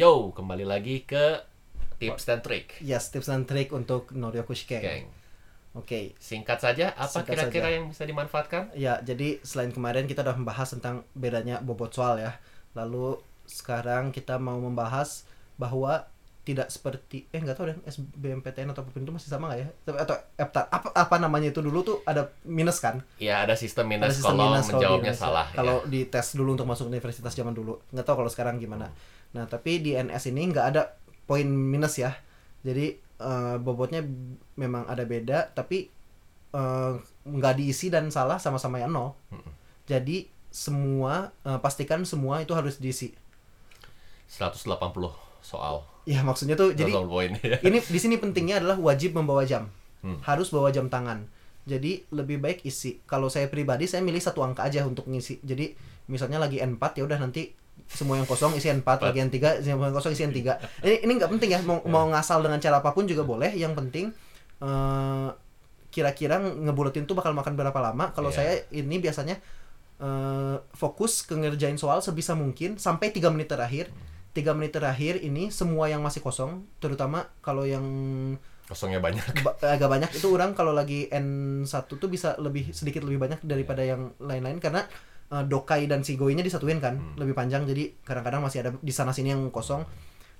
Yo, kembali lagi ke tips dan trik. Yes, tips dan trik untuk Noryoku Shikeng. Oke. Singkat saja, apa kira-kira yang bisa dimanfaatkan? Ya, jadi selain kemarin kita udah membahas tentang bedanya bobot soal ya. Lalu sekarang kita mau membahas bahwa tidak seperti eh nggak tahu deh SBMPTN atau apa pun itu masih sama nggak ya atau EPTA apa apa namanya itu dulu tuh ada minus kan Ya, ada sistem minus ada sistem kalau minus kalau menjawabnya Indonesia. salah. Kalau ya. di tes dulu untuk masuk universitas zaman dulu, nggak tahu kalau sekarang gimana. Nah, tapi di NS ini nggak ada poin minus ya. Jadi eh, bobotnya memang ada beda, tapi eh, nggak diisi dan salah sama-sama yang nol. Jadi semua eh, pastikan semua itu harus diisi. 180 soal. Ya maksudnya tuh jadi 180 poin ya. ini di sini pentingnya adalah wajib membawa jam Hmm. harus bawa jam tangan jadi lebih baik isi kalau saya pribadi saya milih satu angka aja untuk ngisi jadi misalnya lagi N4 ya udah nanti semua yang kosong isi N4 lagi N3 semua yang kosong isi N3 ini ini nggak penting ya mau mau ngasal dengan cara apa pun juga boleh. Yang penting eh, kira-kira ngebuletin tuh bakal makan berapa lama. Kalau Iya. saya ini biasanya eh, fokus ke ngerjain soal sebisa mungkin sampai tiga menit terakhir. Tiga menit terakhir ini semua yang masih kosong terutama kalau yang Kosongnya banyak. ba- agak banyak itu orang kalau lagi N1 tuh bisa lebih sedikit lebih banyak daripada yang lain-lain. Karena eh, dokai dan sigoinya disatuin kan Hmm. lebih panjang jadi kadang-kadang masih ada di sana sini yang kosong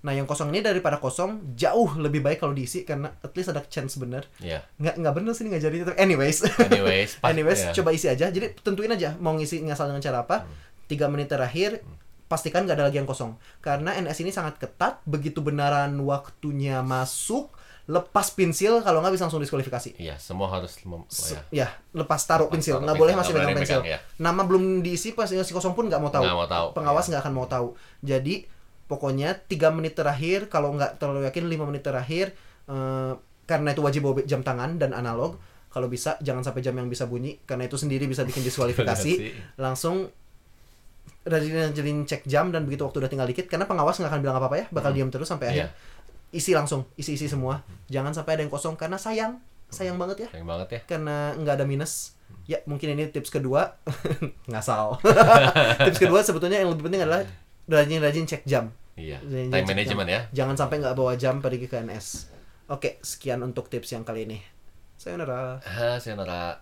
nah yang kosong ini daripada kosong jauh lebih baik kalau diisi karena at least ada chance bener Ya. nggak nggak bener sih ini nggak jadi tapi anyways Anyways, pas- anyways ya. coba isi aja jadi tentuin aja mau ngisi ngasal dengan cara apa Hmm. tiga menit terakhir pastikan nggak ada lagi yang kosong karena NS ini sangat ketat begitu benaran waktunya masuk lepas pensil kalau nggak bisa langsung diskualifikasi. Iya, semua harus mem- oh, Se- ya. ya lepas taruh Lepas pensil. nggak boleh masih pegang pensil. ya. nama belum diisi pas si kosong pun nggak mau tahu. Nggak mau tahu, pengawas iya. nggak akan mau tahu. Jadi pokoknya tiga menit terakhir kalau nggak terlalu yakin lima menit terakhir eh, karena itu wajib bawa jam tangan dan analog kalau bisa jangan sampai jam yang bisa bunyi karena itu sendiri bisa bikin diskualifikasi. Langsung rajin-rajin cek jam dan begitu waktu udah tinggal dikit karena pengawas nggak akan bilang apa apa ya bakal diam terus sampai Iya. akhir isi langsung isi isi semua jangan sampai ada yang kosong karena sayang sayang banget ya Sayang banget ya. karena nggak ada minus ya mungkin ini tips kedua ngasal tips kedua sebetulnya yang lebih penting adalah rajin-rajin cek jam Iya. Rajin-rajin Time management jam. ya. jangan sampai nggak bawa jam pergi ke NS oke sekian untuk tips yang kali ini sayonara Ah, sayonara.